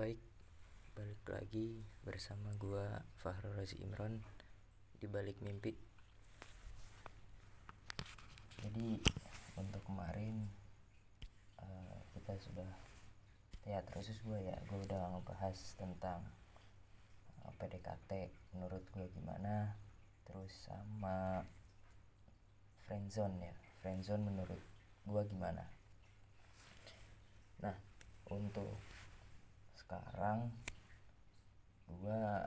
baik balik lagi bersama gua Fahrul Razi Imron di balik mimpi. Jadi untuk kemarin uh, kita sudah terus gue ya. Gue udah ngebahas tentang uh, eh, PDKT menurut gue gimana? Terus sama friendzone ya. Friendzone menurut gue gimana? Nah untuk sekarang gua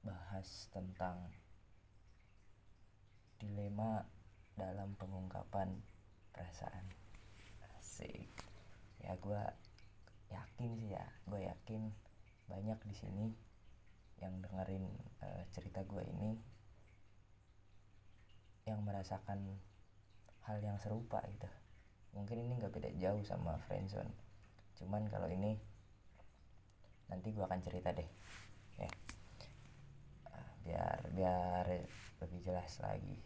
bahas tentang dilema dalam pengungkapan perasaan. Asik. Ya gua yakin sih ya gue yakin banyak di sini yang dengerin uh, cerita gue ini yang merasakan hal yang serupa gitu. Mungkin ini nggak beda jauh sama friendzone. Cuman kalau ini nanti gue akan cerita deh. Ya biar biar lebih jelas lagi.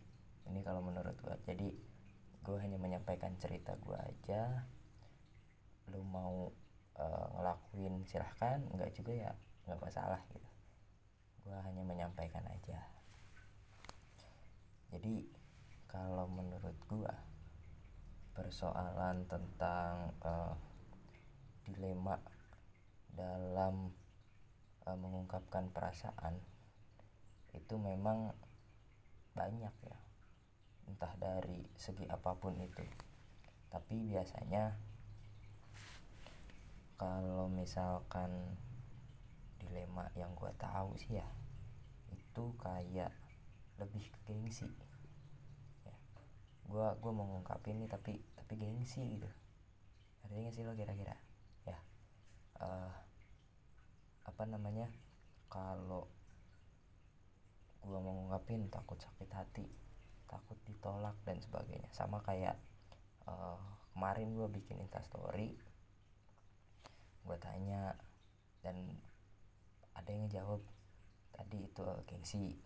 Ini kalau menurut gue jadi gue hanya menyampaikan cerita gue aja. Lu mau uh, ngelakuin silahkan. Nggak juga ya nggak masalah gitu. Gue hanya menyampaikan aja. Jadi kalau menurut gue persoalan tentang uh, dilema dalam uh, mengungkapkan perasaan itu memang banyak ya. Entah dari segi apa pun itu. Tapi biasanya kalau misalkan dilema yang gue tahu sih ya itu kayak lebih ke gengsi. Ya gue gue mau ngungkapin nih tapi tapi gengsi gitu. Artinya sih lo kira-kira? Uh, apa namanya kalau gue mau ngungkapin takut sakit hati takut ditolak dan sebagainya. Sama kayak uh, kemarin gue bikin instastory gue tanya dan ada yang ngejawab tadi itu gengsi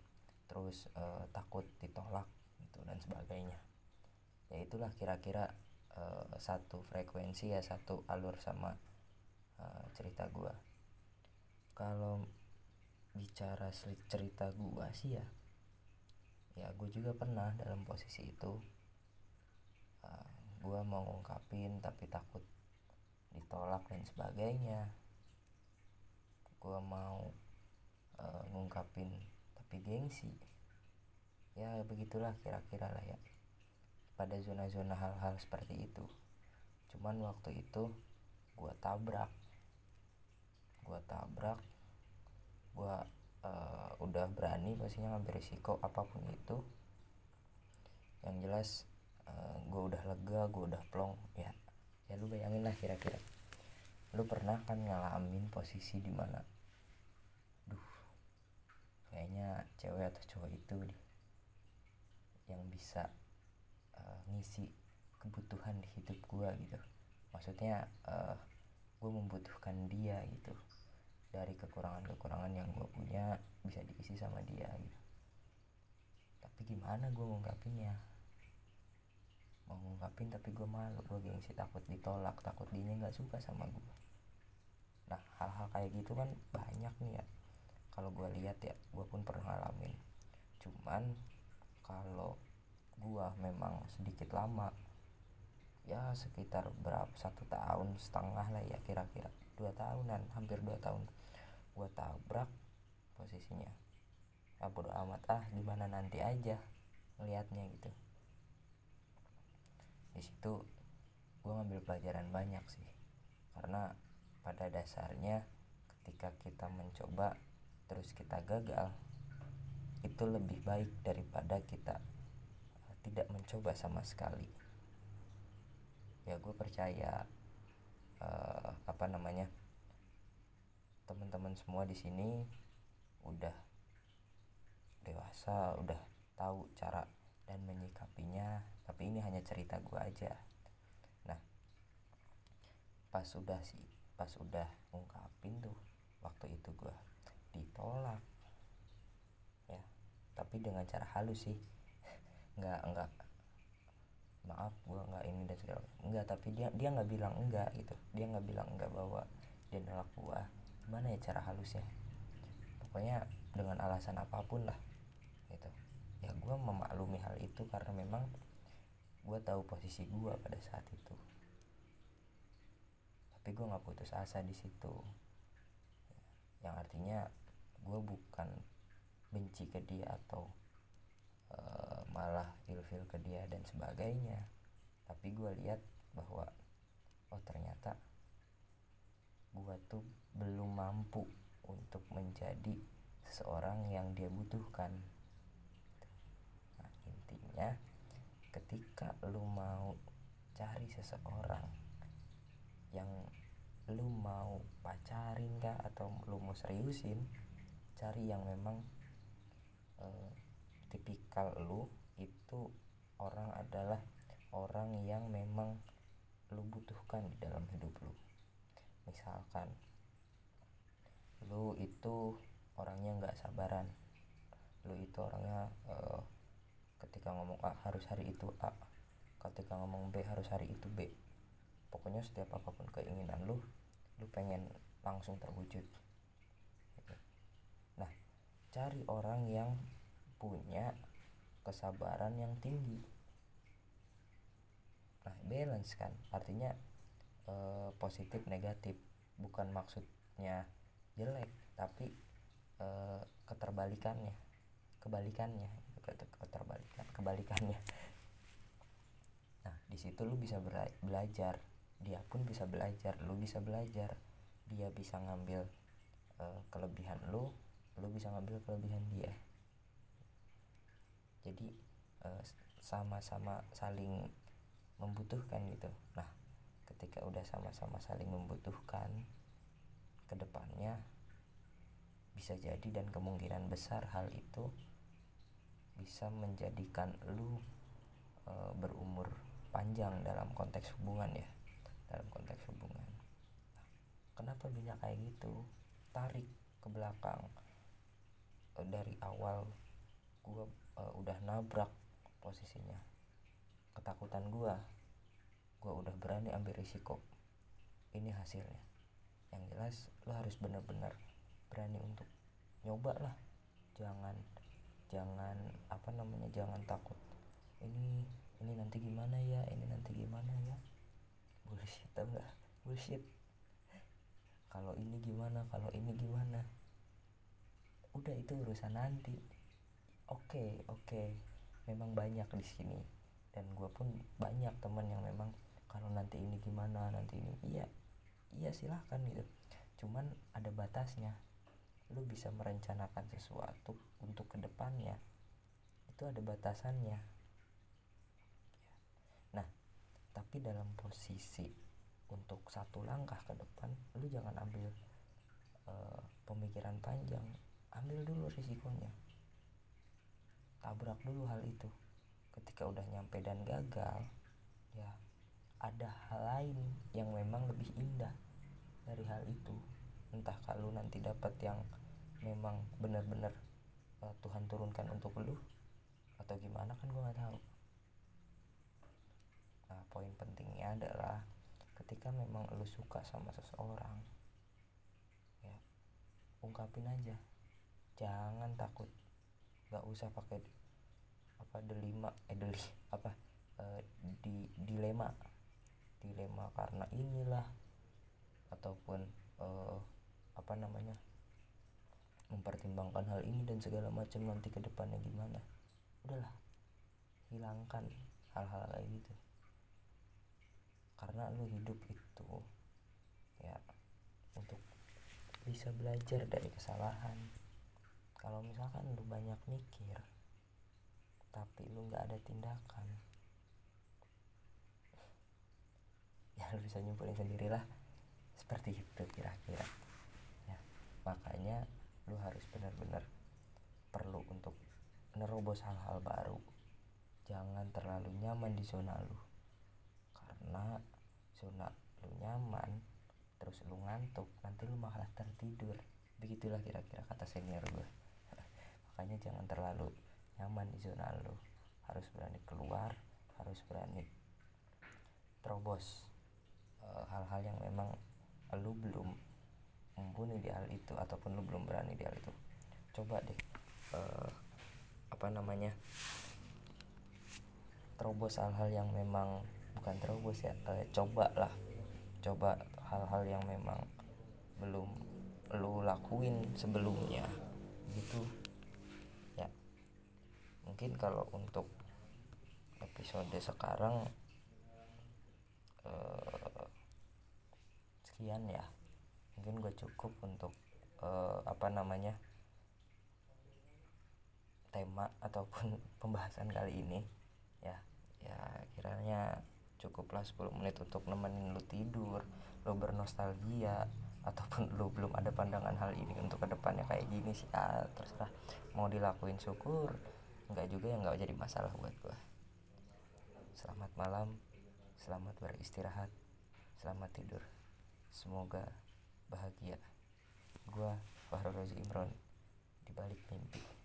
terus uh, takut ditolak gitu dan sebagainya. Ya itulah kira-kira uh, satu frekuensi ya satu alur sama uh, cerita gue kalau bicara cerita gue sih ya ya gue juga pernah dalam posisi itu. Uh, eh, gue mau ngungkapin tapi takut ditolak dan sebagainya. Gue mau uh, ngungkapin tapi gengsi. Ya begitulah kira-kira lah ya pada zona-zona hal-hal seperti itu. Cuman waktu itu gue tabrak gue tabrak gue uh, udah berani pastinya ngambil risiko apa pun itu. Yang jelas uh, eh, gue udah lega gue udah plong ya ya lu bayangin lah kira-kira. Lu pernah kan ngalamin posisi di mana duh kayaknya cewek atau cowok itu deh yang bisa uh, ngisi kebutuhan di hidup gue gitu. Maksudnya uh, gue membutuhkan dia gitu dari kekurangan-kekurangan yang gue punya bisa diisi sama dia gitu. Tapi gimana gue ngungkapinnya? Mau ngungkapin tapi gue malu gue gengsi takut ditolak takut dia nggak suka sama gue nah hal-hal kayak gitu kan banyak nih ya. Kalau gue lihat ya gue pun pernah ngalamin. Cuman kalau gue memang sedikit lama ya sekitar berapa satu tahun setengah lah ya kira-kira dua tahunan hampir dua tahun gue tabrak posisinya. Ya bodo amat. Ah gimana nanti aja ngelihatnya gitu. Di situ gue ngambil pelajaran banyak sih. Karena pada dasarnya ketika kita mencoba terus kita gagal itu lebih baik daripada kita eh, tidak mencoba sama sekali. Ya gue percaya uh, apa namanya teman-teman semua di sini udah dewasa udah tahu cara dan menyikapinya tapi ini hanya cerita gue aja. Nah pas udah sih pas udah ungkapin tuh waktu itu gue ditolak. Ya tapi dengan cara halus sih. Nggak nggak maaf gue nggak ini dan segala enggak tapi dia dia nggak bilang enggak gitu. Dia nggak bilang enggak bahwa dia nolak gue gimana ya cara halusnya? Pokoknya dengan alasan apa pun lah gitu. Ya gue memaklumi hal itu karena memang gue tahu posisi gue pada saat itu. Tapi gue nggak putus asa di situ. Yang artinya gue bukan benci ke dia atau uh, malah ilfil ke dia dan sebagainya. Tapi gue lihat bahwa oh ternyata gue tuh belum mampu untuk menjadi seseorang yang dia butuhkan. Nah intinya ketika lu mau cari seseorang yang lu mau pacarin kah atau lu mau seriusin cari yang memang uh, tipikal lu itu orang adalah orang yang memang lu butuhkan di dalam hidup lu. Misalkan lu itu orangnya nggak sabaran. Lu itu orangnya uh, ketika ngomong A harus hari itu A ketika ngomong B harus hari itu B. Pokoknya setiap apa pun keinginan lu lu pengen langsung terwujud. Nah cari orang yang punya kesabaran yang tinggi. Nah balance kan artinya eh, positif negatif bukan maksudnya jelek tapi eh, keterbalikannya kebalikannya keterbalikan kebalikannya. Nah di situ lu bisa belajar dia pun bisa belajar lu bisa belajar dia bisa ngambil uh, kelebihan lu lu bisa ngambil kelebihan dia jadi eh, sama-sama saling membutuhkan gitu. Nah ketika udah sama-sama saling membutuhkan ke depannya bisa jadi dan kemungkinan besar hal itu bisa menjadikan lu e, berumur panjang dalam konteks hubungan ya dalam konteks hubungan. Nah, kenapa bisa kayak gitu? Tarik ke belakang. E, dari awal gue e, udah nabrak posisinya. Ketakutan gue gue udah berani ambil risiko. Ini hasilnya. Yang jelas lo harus bener-bener berani untuk nyoba lah. Jangan jangan apa namanya jangan takut. Ini ini nanti gimana ya? Ini nanti gimana ya? Bullshit tau gak bullshit. Kalau ini gimana kalau ini gimana? Udah itu urusan nanti oke okay, oke. Okay. memang banyak di sini. Dan gue pun banyak teman yang memang kalau nanti ini gimana nanti ini. Iya iya silahkan gitu. Cuman ada batasnya. Lu bisa merencanakan sesuatu untuk ke depannya itu ada batasannya. Nah tapi dalam posisi untuk satu langkah ke depan lu jangan ambil uh, pemikiran panjang. Ambil dulu risikonya tabrak dulu hal itu. Ketika udah nyampe dan gagal ya ada hal lain yang memang lebih indah dari hal itu. Entah kalau nanti dapat yang memang benar-benar uh, Tuhan turunkan untuk lu atau gimana kan gue nggak tahu. Nah poin pentingnya adalah ketika memang lu suka sama seseorang ya ungkapin aja. Jangan takut. Nggak usah pakai apa delima eh deli apa uh, di dilema. Dilema karena inilah ataupun uh, apa namanya mempertimbangkan hal ini dan segala macam nanti ke depannya gimana. Udahlah hilangkan hal-hal kayak gitu. Karena lu hidup itu ya untuk bisa belajar dari kesalahan. Kalau misalkan lu banyak mikir tapi lu nggak ada tindakan. Ya lu bisa nyimpulin sendirilah. Seperti itu kira-kira. Ya makanya lu harus benar-benar perlu untuk nerobos hal-hal baru. Jangan terlalu nyaman di zona lu. Karena zona lu nyaman terus lu ngantuk nanti lu malah tertidur. Begitulah kira-kira kata senior gue makanya jangan terlalu nyaman di zona lu. Harus berani keluar harus berani terobos Eh, hal-hal yang memang lu belum mumpuni di hal itu ataupun lu belum berani di hal itu. Coba deh uh, apa namanya terobos hal-hal yang memang bukan terobos ya uh, coba lah. Coba hal-hal yang memang belum lu lakuin sebelumnya gitu mungkin kalau untuk episode sekarang uh, sekian ya. Mungkin gue cukup untuk uh, apa namanya tema ataupun pembahasan kali ini. Ya ya kiranya cukuplah 10 menit untuk nemenin lu tidur lu bernostalgia ataupun lu belum ada pandangan hal ini untuk ke depannya kayak gini sih. Ah, terserah. Mau dilakuin syukur nggak juga ya nggak jadi masalah buat gua. Selamat malam selamat beristirahat selamat tidur. Semoga bahagia. Gua Fahrul Rozi Imron di balik mimpi